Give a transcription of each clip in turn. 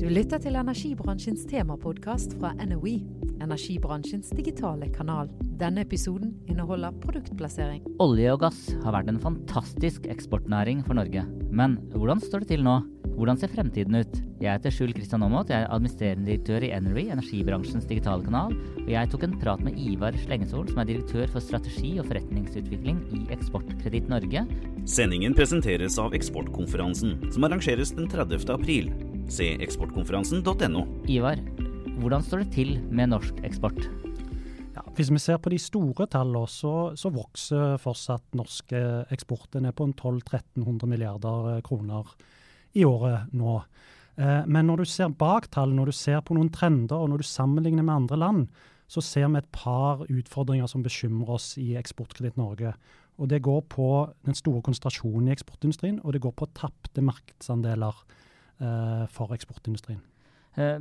Du lytter til energibransjens temapodkast fra NOE, energibransjens digitale kanal. Denne episoden inneholder produktplassering. Olje og gass har vært en fantastisk eksportnæring for Norge. Men hvordan står det til nå? Hvordan ser fremtiden ut? Jeg heter Skjul Kristian Aamodt, jeg er administrerende direktør i Energy, energibransjens digitale kanal. Og jeg tok en prat med Ivar Slengesol, som er direktør for strategi og forretningsutvikling i Eksportkreditt Norge. Sendingen presenteres av Eksportkonferansen, som arrangeres den 30. april. Se eksportkonferansen.no. Ivar, hvordan står det til med norsk eksport? Ja, hvis vi ser på de store tallene, så, så vokser fortsatt norske eksporter er på en 1200-1300 milliarder kroner i året nå. Eh, men når du ser bak tall, når du ser på noen trender og når du sammenligner med andre land, så ser vi et par utfordringer som bekymrer oss i Eksportkreditt Norge. Og Det går på den store konsentrasjonen i eksportindustrien, og det går på tapte markedsandeler eh, for eksportindustrien. Eh,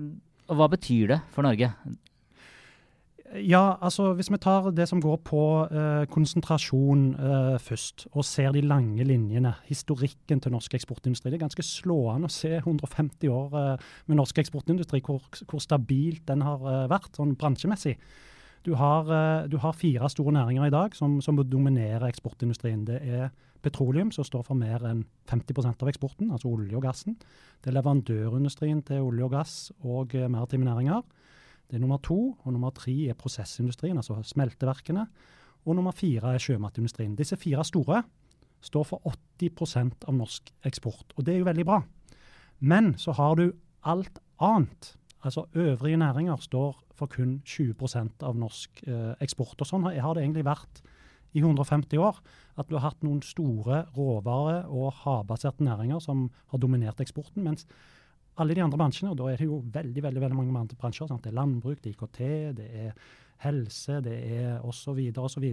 og Hva betyr det for Norge? Ja, altså Hvis vi tar det som går på eh, konsentrasjon eh, først, og ser de lange linjene, historikken til norsk eksportindustri. Det er ganske slående å se 150 år eh, med norsk eksportindustri, hvor, hvor stabilt den har eh, vært sånn bransjemessig. Du har, eh, du har, fire store næringer i dag som, som dominerer eksportindustrien. Det er petroleum, som står for mer enn 50% av eksporten, altså olje og gassen. Det er leverandørindustrien til olje og gass og eh, maritime næringer. Det er nummer to. Og nummer tre er prosessindustrien, altså smelteverkene. Og nummer fire er sjømatindustrien. Disse fire store står for 80% av norsk eksport, og det er jo veldig bra. Men så har du alt annet. Altså øvrige næringer står for kun 20% av norsk eh, eksport. Og sånn har, har det egentlig vært i 150 år. At du har hatt noen store råvare- og havbaserte næringer som har dominert eksporten. mens alle de andre bransjene, og da er det jo veldig veldig, veldig mange andre bransjer. Sant? Det er landbruk, det er IKT, det er helse, det er osv. osv.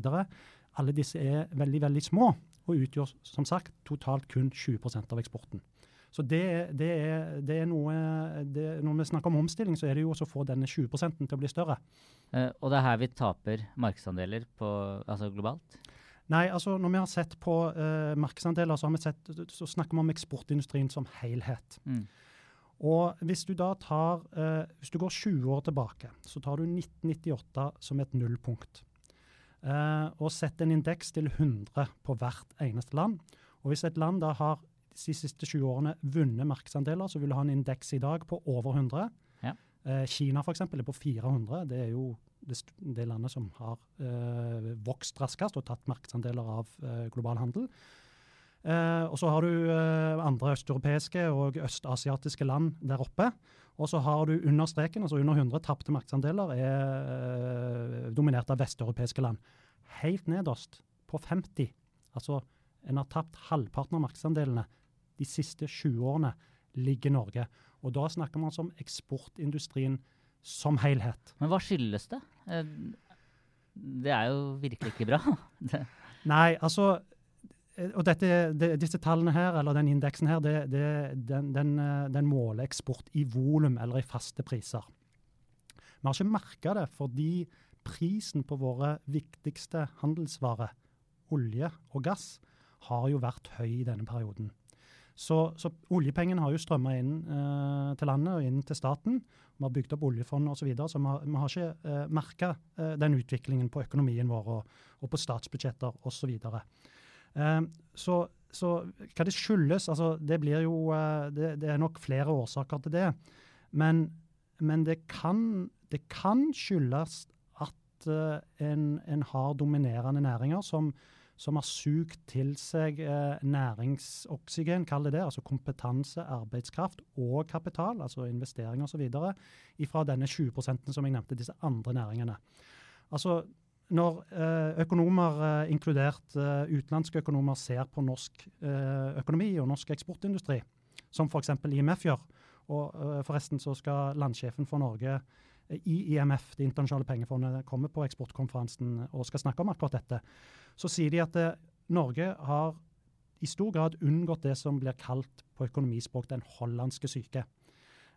Alle disse er veldig, veldig små og utgjør som sagt totalt kun 20% av eksporten. Så det, det, er, det er noe det, Når vi snakker om omstilling, så er det jo også å få denne 20 til å bli større. Uh, og det er her vi taper markedsandeler på, altså globalt? Nei, altså når vi har sett på uh, markedsandeler, så, sett, så, snakker vi om eksportindustrien som helhet. Mm. Og hvis du da tar, uh, hvis du går 20 år tilbake, så tar du 1998 som et nullpunkt. Uh, og setter en indeks til 100 på hvert eneste land. Og hvis et land da har de siste 20 årene vunnet markedsandeler, så vil du ha en indeks i dag på over 100. Ja. Eh, Kina f.eks. er på 400. Det er jo det, det landet som har eh, vokst raskest og tatt markedsandeler av eh, global handel. Eh, og så har du eh, andre østeuropeiske og østasiatiske land der oppe. Og så har du under streken, altså under 100 tapte markedsandeler, er eh, dominert av vesteuropeiske land. Helt nederst, på 50, altså en har tapt halvparten av markedsandelene de siste 20 årene, ligger Norge. Og da snakker man om eksportindustrien som helhet. Men hva skyldes det? Eh, det er jo virkelig ikke bra. Nei, altså Eh, og dette, de, disse tallene her, eller den indeksen her, det, det, den, den, eh, den, måler eksport i volum eller i faste priser. Vi har ikke merka det fordi prisen på våre viktigste handelsvarer, olje og gass, har jo vært høy i denne perioden. Så, så oljepengene har jo strømma inn eh, til landet og inn til staten. Vi har bygd opp oljefond osv. Så, videre, så vi har, vi har ikke eh, merka eh, den utviklingen på økonomien vår og, og på statsbudsjetter osv. Ehm, så, så, hva det skyldes altså Det blir jo eh, det, det, er nok flere årsaker til det. Men, men det, kan, det, kan, skyldes at uh, en, en, har dominerende næringer som, som har sugd til seg eh, næringsoksygen, kall det det, altså kompetanse, arbeidskraft og kapital, altså investering osv., fra denne 20 som jeg nevnte, disse andre næringene. Altså, når eh, økonomer, eh, inkludert eh, utenlandske økonomer, ser på norsk økonomi og norsk eksportindustri, som f.eks. IMF gjør, og forresten så skal landsjefen for Norge i IMF, Det internasjonale pengefondet, kommer på eksportkonferansen og skal snakke om akkurat dette, så sier de at Norge har i stor grad unngått det som blir kalt på økonomispråk den hollandske syke.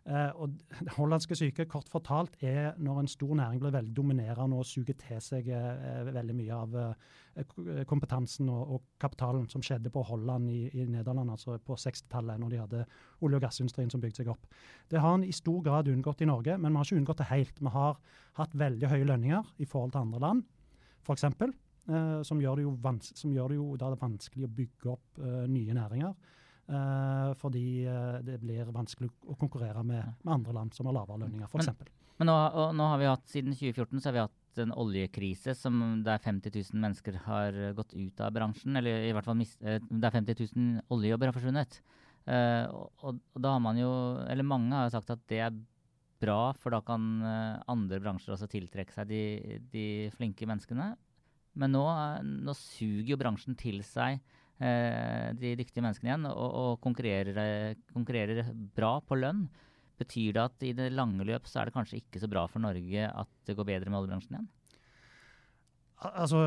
Eh, og hollandske syke, kort fortalt, er når en stor næring blir veldig dominerende og suger til seg eh, veldig mye av eh, kompetansen og, og, kapitalen som skjedde på Holland i, i Nederland altså på 60-tallet, når de hadde olje- og gassindustrien som bygde seg opp. Det har en i stor grad unngått i Norge, men vi har ikke unngått det helt. Vi har hatt veldig høye lønninger i forhold til andre land, f.eks. Eh, som, gjør det jo gjør det jo det vanskelig å bygge opp eh, nye næringer. Uh, fordi uh, det blir vanskelig å konkurrere med, med, andre land som har lavere lønninger, f.eks. Men, men nå, nå, har vi hatt, siden 2014 så har vi hatt en oljekrise som der 50 000 mennesker har gått ut av bransjen. Eller i hvert fall mist, uh, der 50 000 oljejobber har forsvunnet. Og, og, da har man jo Eller mange har jo sagt at det er bra, for da kan andre bransjer også tiltrekke seg de, de flinke menneskene. Men nå, nå suger jo bransjen til seg Eh, de dyktige menneskene igjen, og, og konkurrerer, konkurrerer, bra på lønn. Betyr det at i det lange løp så er det kanskje ikke så bra for Norge at det går bedre med oljebransjen igjen? Altså,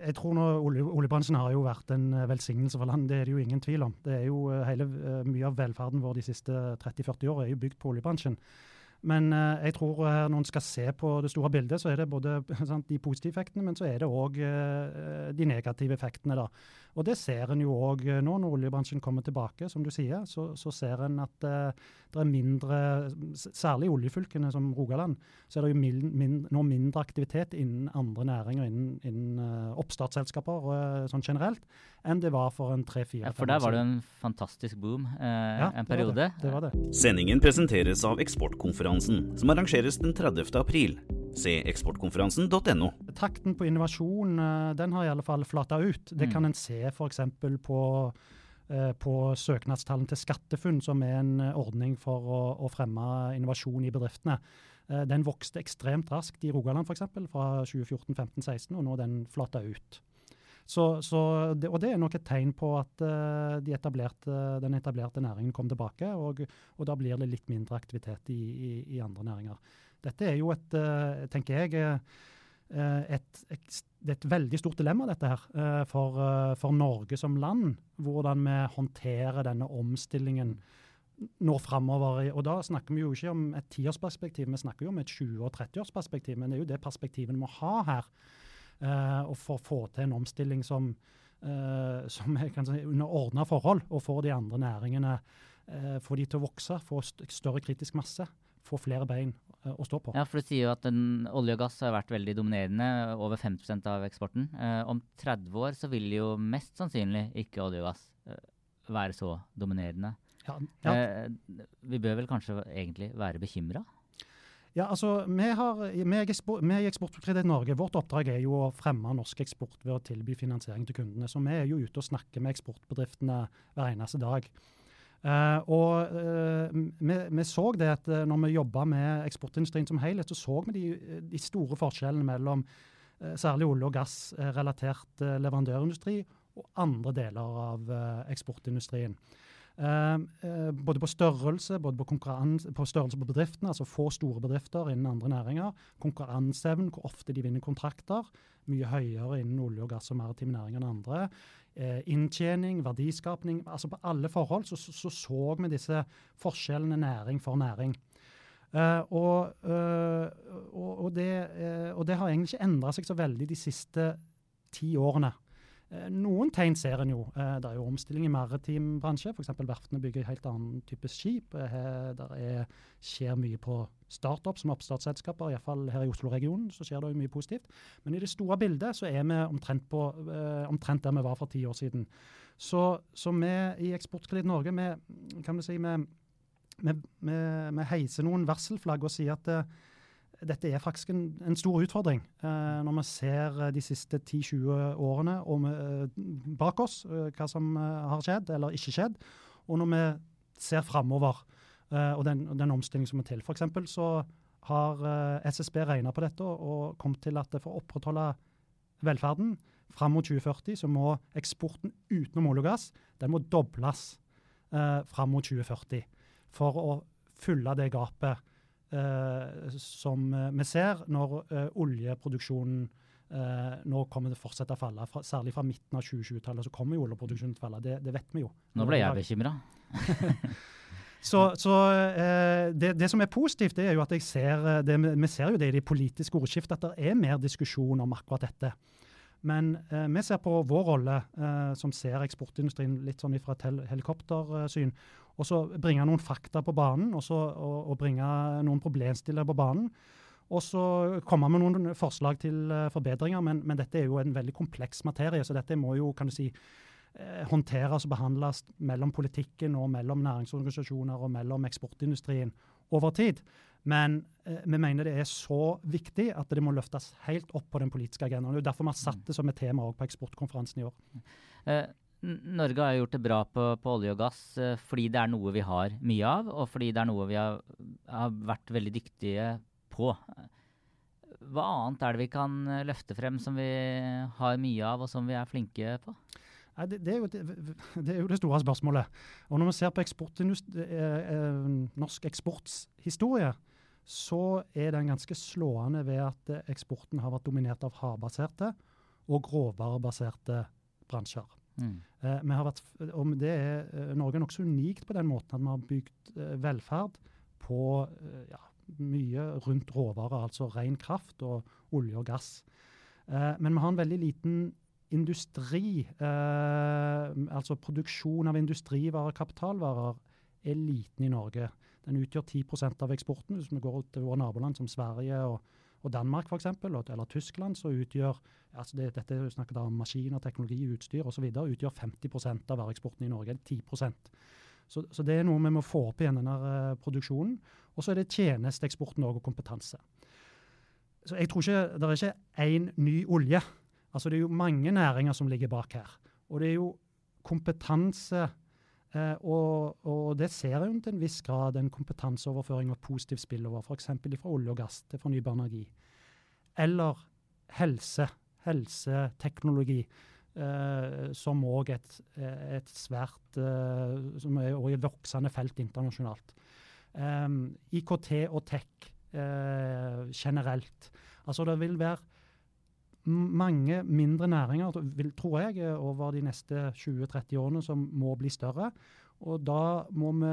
jeg tror nå olje, Oljebransjen har jo vært en eh, velsignelse for landet, det er det jo ingen tvil om. Det er jo eh, hele, Mye av velferden vår de siste 30-40 år er jo bygd på oljebransjen. Men jeg tror når en skal se på det store bildet, så er det både sant, de positive effektene, men så er det òg de negative effektene. da. Og det ser en jo òg nå når oljebransjen kommer tilbake, som du sier. Så, så ser en at det er mindre, særlig i oljefylkene som Rogaland, så er det jo min, min, nå mindre aktivitet innen andre næringer, innen, innen oppstartsselskaper sånn generelt, enn det var for en tre-fire ja, For der var det en fantastisk boom ja, en periode. Det var det. det var det. Sendingen presenteres av Eksportkonferansen, som arrangeres den 30. april. Se eksportkonferansen.no. Takten på innovasjon eh, den har i alle fall flata ut. Det kan mm. en se f.eks. på eh, på søknadstallene til SkatteFUNN, som er en eh, ordning for å, å fremme innovasjon i bedriftene. Den vokste ekstremt raskt i Rogaland f.eks. fra 2014, 15, 16, og nå den flata ut. Så, så det, og det er nok et tegn på at de etablerte, den etablerte næringen kom tilbake, og, og, da blir det litt mindre aktivitet i, i, i andre næringer. Dette er jo et, uh, tenker jeg, uh, et, et, et, veldig stort dilemma, dette her, for, for, Norge som land. Hvordan vi håndterer denne omstillingen nå framover. Og da snakker vi jo ikke om et tiårsperspektiv, vi snakker jo om et 20- og 30-årsperspektiv. Men det er jo det perspektivet vi må ha her. Og for å få til en omstilling som, som er si, under ordna forhold, og får de andre næringene få de til å vokse, få større kritisk masse, få flere bein å stå på. Ja, for Du sier jo at den, olje og gass har vært veldig dominerende, over 50% av eksporten. om 30 år så vil jo mest sannsynlig ikke olje og gass være så dominerende. Ja, ja. vi bør vel kanskje egentlig være bekymra? Ja, altså, Vi, har, vi, vi i Eksportkreditt Norge, vårt oppdrag er jo å fremme norsk eksport ved å tilby finansiering til kundene. Så vi er jo ute og snakker med eksportbedriftene hver eneste dag. Uh, og uh, vi, vi, så det at uh, når vi jobba med eksportindustrien som helhet, så så vi de, de store forskjellene mellom særlig olje- og gassrelatert leverandørindustri og andre deler av eksportindustrien. Uh, uh, både på størrelse, både på, på størrelse på bedriftene, altså få store bedrifter innen andre næringer. Konkurranseevnen, hvor ofte de vinner kontrakter. Mye høyere innen olje og gass og maritime næringer enn andre. Uh, inntjening, verdiskapning. altså På alle forhold så, så, så, vi disse forskjellene næring for næring. Og, og, og, det, og, det, har egentlig ikke endra seg så veldig de siste ti årene. Eh, noen tegn ser en jo. Eh, det er jo omstilling i maritim bransje. F.eks. verftene bygger helt annen type skip. Eh, det skjer mye på startup som oppstartsselskaper, iallfall her i Oslo-regionen. så skjer det jo mye positivt. Men i det store bildet så er vi omtrent, på, omtrent der vi var for ti år siden. Så, så vi i Eksportkreditt Norge vi, kan vi si, vi, vi, vi, heiser noen varselflagg og sier at dette er faktisk en, en stor utfordring. Eh, når vi ser eh, de siste 10-20 årene og eh, bak oss, eh, hva som eh, har skjedd eller ikke skjedd, og når vi ser framover eh, og den, den omstillingen som er til. For eksempel, så har SSB regna på dette og, kommet til at for å opprettholde velferden fram mot 2040, så må eksporten utenom olje og gass den må dobles fram mot 2040 for å fylle det gapet Eh, som eh, vi ser når eh, oljeproduksjonen nå kommer det fortsette å falle. Fra, særlig fra midten av 2020-tallet så kommer jo oljeproduksjonen til å falle. Det, det, vet vi jo. Nå ble jeg bekymra. Så, så eh, det, det, som er positivt, det er jo at jeg ser det, vi ser jo det i det politiske ordskiftet, at det er mer diskusjon om akkurat dette. Men eh, vi ser på vår rolle, eh, som ser eksportindustrien litt sånn fra et hel helikoptersyn, og så bringe noen fakta på banen og, så, og, og bringe noen problemstillere på banen. Og så komme med noen forslag til uh, forbedringer, men, men, dette er jo en veldig kompleks materie. Så dette må jo kan du si, eh, håndteres og behandles mellom politikken og mellom næringsorganisasjoner og mellom eksportindustrien over tid. Men eh, vi mener det er så viktig at det må løftes helt opp på den politiske agendaen. Det er derfor vi har satt det som et tema på eksportkonferansen i år. Eh, Norge har gjort det bra på, på, olje og gass eh, fordi det er noe vi har mye av, og fordi det er noe vi har, har, vært veldig dyktige på. Hva annet er det vi kan løfte frem som vi har mye av, og som vi er flinke på? Nei, det, det, er det, det, er jo det, store spørsmålet. Og Når vi ser på eh, eh, norsk eksportshistorie, så er den ganske slående ved at eh, eksporten har vært dominert av havbaserte og råvarebaserte bransjer. Mm. Eh, vært, det er, eh, Norge er nokså unikt på den måten at vi har bygd eh, velferd på ja, mye rundt råvarer, altså ren kraft og olje og gass. Eh, men vi har en veldig liten industri, eh, altså produksjon av industrivarer, kapitalvarer, er liten i Norge. Den utgjør 10% av eksporten. Hvis vi går til våre naboland som Sverige og, og Danmark f.eks., eller Tyskland, så utgjør altså det, dette snakket om maskiner, teknologi, utstyr osv. utgjør 50% av væreksporten i Norge. 10% så, så, det er noe vi må få opp igjen, denne uh, produksjonen. Og så er det tjenesteeksporten og kompetanse. Så jeg tror ikke, Det er ikke én ny olje. Altså Det er jo mange næringer som ligger bak her. Og det er jo kompetanse Eh, og, og, det ser jo til en viss grad en kompetanseoverføring og positiv spillover, f.eks. fra olje og gass til fornybar energi. Eller helse, helseteknologi, eh, som òg et, et svært eh, Som er et voksende felt internasjonalt. Eh, IKT og tech eh, generelt. Altså det vil være mange mindre næringer, vil, tror jeg, over de neste 20-30 årene som må bli større. Og da må vi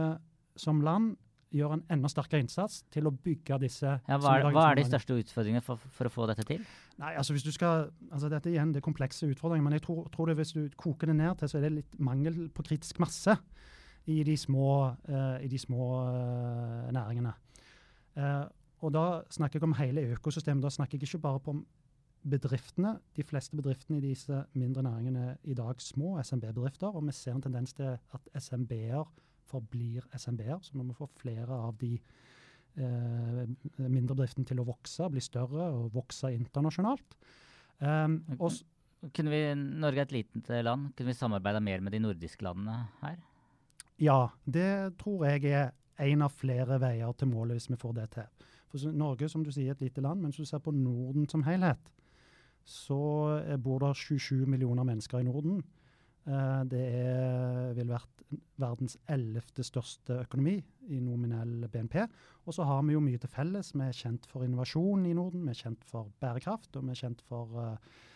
som land gjøre en enda sterkere innsats til å bygge disse ja, Hva er, hva er de største utfordringene for, for, å få dette til? Nei, altså hvis du skal, altså Dette igjen, det er komplekse utfordringer, men jeg tror, tror det hvis du koker det ned til, så er det litt mangel på kritisk masse i de små, uh, i de små uh, næringene. Uh, og Da snakker jeg om hele økosystemet. Da snakker jeg ikke bare om bedriftene, de fleste bedriftene i disse mindre næringene er i dag små SMB-bedrifter, og vi ser en tendens til at SMB-er forblir SMB-er. Så vi må få flere av de eh, mindre bedriftene til å vokse, bli større og vokse internasjonalt. Um, og, kunne vi, Norge er et lite land. Kunne vi samarbeida mer med de nordiske landene her? Ja, det tror jeg er en av flere veier til målet hvis vi får det til. For Norge som du sier, er et lite land, men hvis du ser på Norden som helhet, så bor det 27 millioner mennesker i Norden. Eh, det er, vil vært verdens ellevte største økonomi i nominell BNP. Og så har vi jo mye til felles. Vi er kjent for innovasjon i Norden, vi er kjent for bærekraft, og vi er kjent for uh, Eh,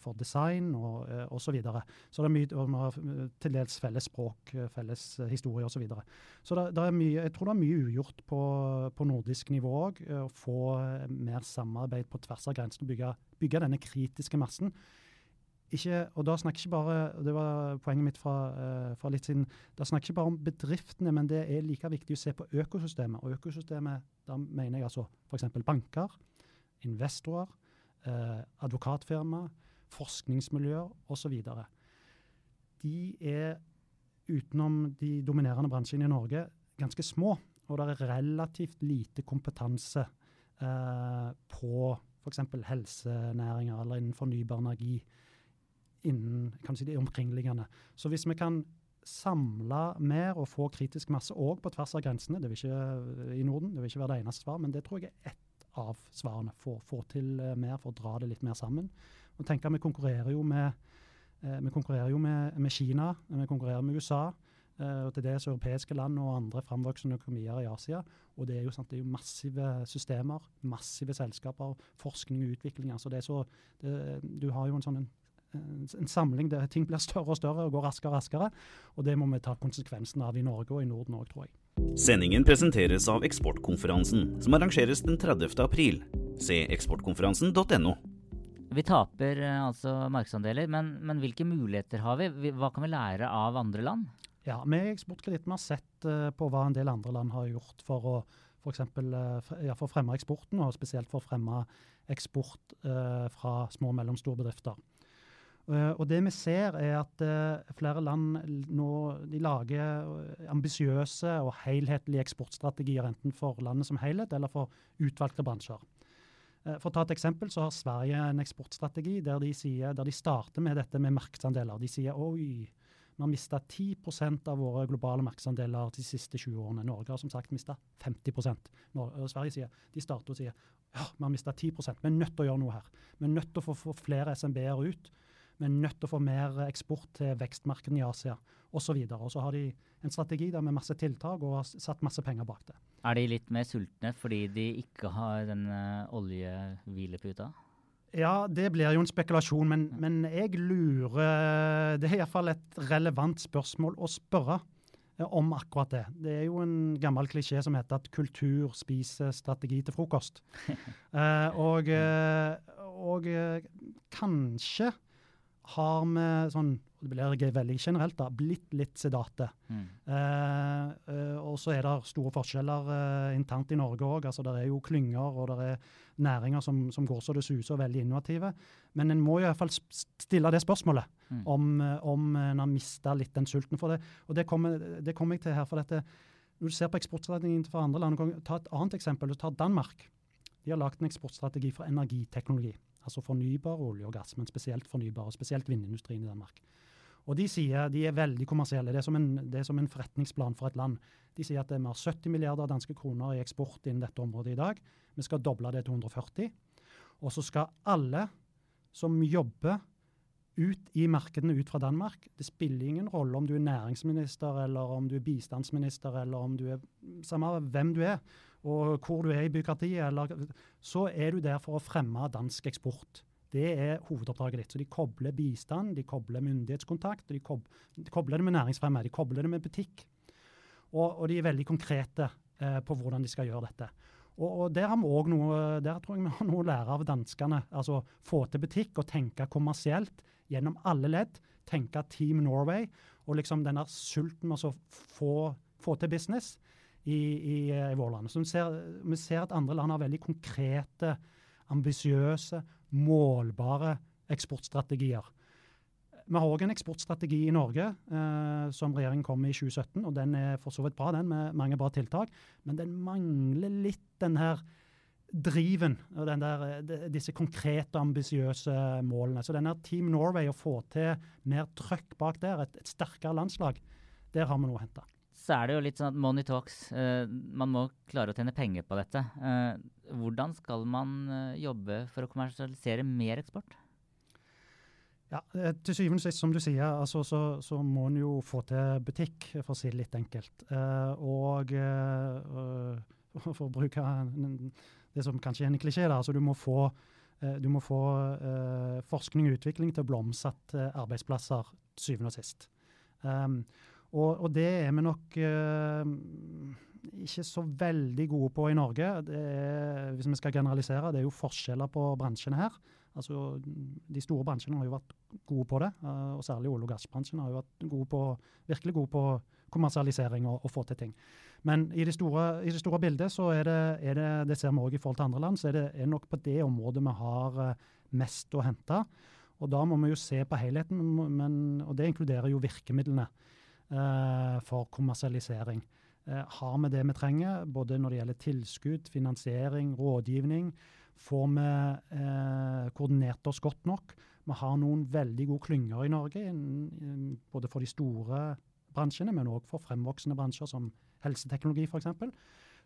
for design og uh, osv. Så, videre. så det er mye, og eh, til dels felles språk, felles historie osv. Så, videre. så det, det jeg tror det er mye ugjort på, på nordisk nivå òg. Å få mer samarbeid på tvers av grensene og bygge, bygge, denne kritiske massen. Ikke, og da snakker ikke bare, Det var poenget mitt fra, fra litt siden. Da snakker ikke bare om bedriftene, men det er like viktig å se på økosystemet. Og økosystemet, da mener jeg altså f.eks. banker, investorer, eh, advokatfirma, forskningsmiljøer osv. De er, utenom de dominerende bransjene i Norge, ganske små. Og det er relativt lite kompetanse eh, på f.eks. helsenæringer eller innen fornybar energi innen si, de omkringliggende. Så hvis vi kan samle mer og få kritisk masse òg på tvers av grensene, det vil ikke i Norden, det vil ikke være det eneste svar, men det tror jeg er ett av svarene. Få, få til uh, mer, for å dra det litt mer sammen. Og tenk at Vi konkurrerer jo med, uh, vi konkurrerer jo med, med, Kina, vi konkurrerer med USA. Og til dels europeiske land og andre framvoksende økonomier i Asia. Og det er jo, sant, det er jo massive systemer, massive selskaper, forskning og utvikling. altså det er så, det, Du har jo en sånn en, en samling der ting blir større og større og går raskere og raskere. Og det må vi ta konsekvensen av i Norge og i Norden òg, tror jeg. Sendingen presenteres av Eksportkonferansen, som arrangeres den 30. april. Se eksportkonferansen.no. Vi taper eh, altså markedsandeler, men, men, hvilke muligheter har vi? Hva kan vi lære av andre land? Ja, i Eksportkreditt har sett uh, på hva en del andre land har gjort for å for, eksempel, uh, ja, for å fremme eksporten, og spesielt for å fremme eksport eh, fra små og mellomstore bedrifter. Uh, og det vi ser, er at uh, flere land nå de lager ambisiøse og helhetlige eksportstrategier, enten for landet som helhet eller for utvalgte bransjer. For å ta et eksempel, så har Sverige en eksportstrategi der de, sier, der de starter med dette med markedsandeler. De sier oi, vi har mista 10% av våre globale markedsandeler de siste 20 årene. Norge har som sagt mista 50 Norge, Sverige sier, de starter og sier ja, vi har mista 10 Vi er nødt til å gjøre noe her. Vi er nødt til å få flere SMB-er ut. Vi er nødt til å få mer eksport til vekstmarkedene i Asia osv. Og, og så har de en strategi der med masse tiltak og har satt masse penger bak det. Er de litt mer sultne fordi de ikke har den uh, oljehvileputa? Ja, det blir jo en spekulasjon, men, men jeg lurer Det er iallfall et relevant spørsmål å spørre eh, om akkurat det. Det er jo en gammel klisjé som heter at kultur spiser strategi til frokost. eh, og, uh, og kanskje har vi sånn det blir veldig generelt, da, blitt litt sedate. Mm. Eh, eh, og så er det store forskjeller eh, internt i Norge òg. Altså, det er jo klynger og det er næringer som, som går så det suser og veldig innovative. Men en må i hvert fall stille det spørsmålet mm. om, eh, om en har mista litt den sulten for det. Og det kommer, det kommer jeg til her. for dette, Når du ser på eksportstrategien for andre land, ta et annet eksempel. Du tar Danmark. De har lagd en eksportstrategi for energiteknologi. Altså fornybar olje og gass, men spesielt fornybar, og spesielt vindindustrien i Danmark. Og De sier de er veldig kommersielle. Det er, som en, er som en forretningsplan for et land. De sier at vi har 70 milliarder danske kroner i eksport innen dette området i dag. Vi skal doble det til 140. Og så skal alle som jobber ut i markedene ut fra Danmark Det spiller ingen rolle om du er næringsminister, eller om du er bistandsminister, eller om du er Samme hvem du er, og hvor du er i byråkratiet, Så er du der for å fremme dansk eksport. Det er hovedoppdraget ditt. Så de kobler bistand, de kobler myndighetskontakt, de, kob de kobler det med næringsfremme, de kobler det med butikk. Og, og de er veldig konkrete eh, på hvordan de skal gjøre dette. Og, og der, har vi noe, der tror jeg vi har noe å lære av danskene. Altså få til butikk og tenke kommersielt gjennom alle ledd. Tenke Team Norway og liksom den der sulten med å få, få, til business i, i, i vårt land. Så vi ser, vi ser at andre land har veldig konkrete ambisiøse, målbare eksportstrategier. Vi har òg en eksportstrategi i Norge eh, som regjeringen kom med i 2017. og Den er for så vidt bra, den, med mange bra tiltak. Men den mangler litt den her driven og den der, eh, disse konkrete, ambisiøse målene. Så denne Team Norway, å få til mer trøkk bak der, et, et sterkere landslag, der har vi noe å hente så er det jo litt sånn at money talks. Uh, man må klare å tjene penger på dette. Uh, hvordan skal man uh, jobbe for å kommersialisere mer eksport? Ja, Til syvende og sist, som du sier, altså, så, så, må en jo få til butikk, for å si det litt enkelt. og for å bruke det som kanskje er en klisjé, da, altså du må få, du må få forskning og utvikling til å bli omsatt arbeidsplasser til syvende og sist. Um, og, og, det er vi nok eh, ikke så veldig gode på i Norge. Er, hvis vi skal generalisere, det er jo forskjeller på bransjene her. Altså, De store bransjene har jo vært gode på det, uh, og særlig olje- og gassbransjen har jo vært gode på, virkelig gode på kommersialisering og, og få til ting. Men i det store, i det store bildet, så er det, er det, det ser vi òg i forhold til andre land, så er det er nok på det området vi har uh, mest å hente. Og da må vi jo se på helheten, men, og det inkluderer jo virkemidlene. Eh, for kommersialisering. Eh, har vi det vi trenger, både når det gjelder tilskudd, finansiering, rådgivning? Får vi eh, koordinert oss godt nok? Vi har noen veldig gode klynger i Norge, både for de store bransjene, men òg for fremvoksende bransjer som helseteknologi f.eks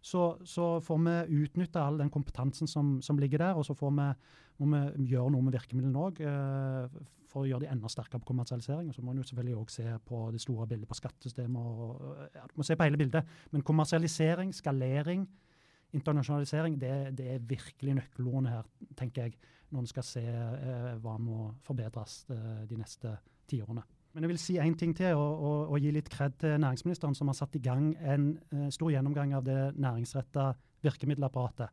så, så får vi utnytte all den kompetansen som, som, ligger der. Og så får vi, må vi gjøre noe med virkemidlene òg eh, for å gjøre de enda sterkere på kommersialisering. Og så må en selvfølgelig òg se på det store bildet på skattesystemet. Og, ja, du må se på hele bildet. Men kommersialisering, skalering, internasjonalisering, det, det er virkelig nøkkelordene her, tenker jeg, når en skal se eh, hva må forbedres eh, de neste tiårene. Men jeg vil si én ting til, og, og, og, gi litt kred til næringsministeren, som har satt i gang en uh, stor gjennomgang av det næringsretta virkemiddelapparatet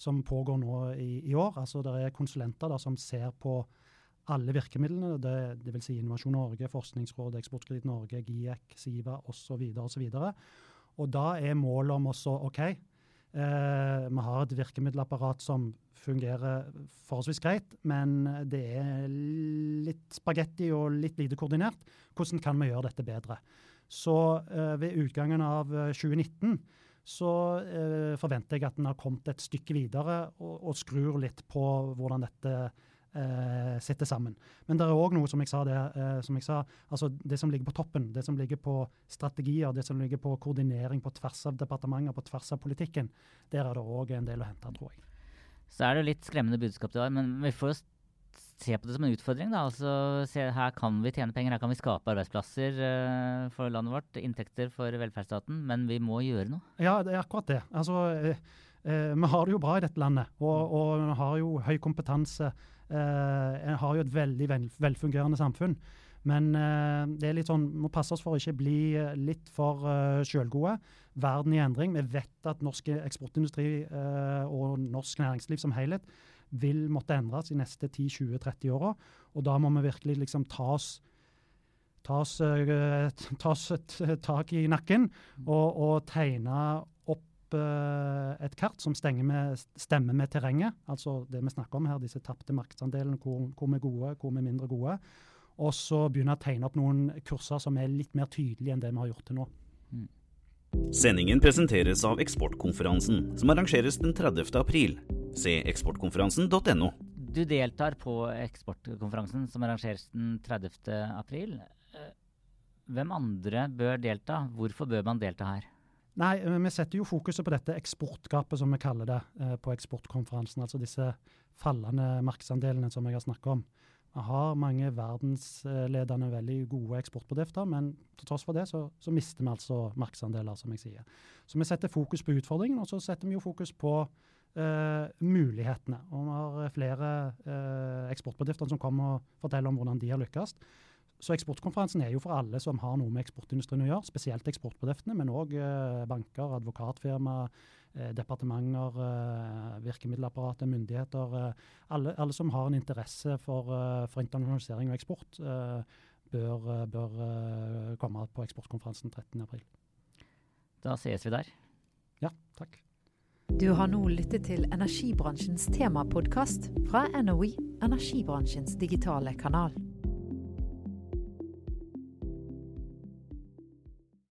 som pågår nå i, i år. Altså Det er konsulenter da, som ser på alle virkemidlene, det, det vil si Innovasjon Norge, Forskningsrådet, Eksportkreditt Norge, GIEK, Siva osv. osv. Og da er målet om også OK, eh, vi har et virkemiddelapparat som fungerer forholdsvis greit, men det er litt spagetti og litt lite koordinert. Hvordan kan vi gjøre dette bedre? Så eh, ved utgangen av 2019 eh, så forventer jeg at en har kommet et stykke videre og, skrur litt på hvordan dette eh, sitter sammen. Men det er òg noe, som jeg sa, det, eh, som jeg sa, altså det som ligger på toppen, det som ligger på strategier, det som ligger på koordinering på tvers av departementer, på tvers av politikken, der er det òg en del å hente, tror jeg. Så er det litt skremmende budskap du har, men vi får jo se på det som en utfordring. da, altså se, Her kan vi tjene penger, her kan vi skape arbeidsplasser uh, for landet vårt. Inntekter for velferdsstaten. Men vi må gjøre noe. Ja, det er akkurat det. Altså, uh, uh, Vi har det jo bra i dette landet, og, og vi har jo høy kompetanse. En har jo et veldig vel, velfungerende samfunn. Men uh, det er litt sånn, må passe oss for å ikke bli uh, litt for uh, sjølgode. Verden i endring. Vi vet at norsk eksportindustri og norsk næringsliv som helhet vil måtte endres de neste 10-20-30 åra. Og da må vi virkelig liksom ta oss ta oss, ta oss et tak i nakken og, og tegne Eh, et kart som med, stemmer med terrenget, altså det vi snakker om her, disse tapte markedsandelene, hvor, hvor, vi er gode, hvor vi er mindre gode. Og så begynne å tegne opp noen kurser som er litt mer tydelige enn det vi har gjort til nå. Mm. Sendingen presenteres av Eksportkonferansen, som arrangeres den 30. april. Se eksportkonferansen.no. Du deltar på Eksportkonferansen, som arrangeres den 30. april. Eh, hvem andre bør delta? Hvorfor bør man delta her? Nei, eh, vi setter jo fokuset på dette eksportgapet, som vi kaller det eh, på eksportkonferansen. Altså disse fallende markedsandelene som jeg har snakket om. Vi har mange verdensledende, veldig gode eksportbedrifter, men til tross for det så, så, mister vi altså markedsandeler, som jeg sier. Så vi setter fokus på utfordringen, og så setter vi jo fokus på eh, mulighetene. Og vi har flere eh, eksportbedrifter som kommer og forteller om hvordan de har lykkes. Så eksportkonferansen er jo for alle som har noe med eksportindustrien å gjøre, spesielt eksportbedriftene, men òg eh, banker, advokatfirma, eh, departementer, eh, virkemiddelapparatet, myndigheter. Alle, alle, som har en interesse for, for internasjonalisering og eksport, bør, bør komme på eksportkonferansen 13.4. Da ses vi der. Ja, takk. Du har nå lyttet til energibransjens temapodkast fra NOE, energibransjens digitale kanal.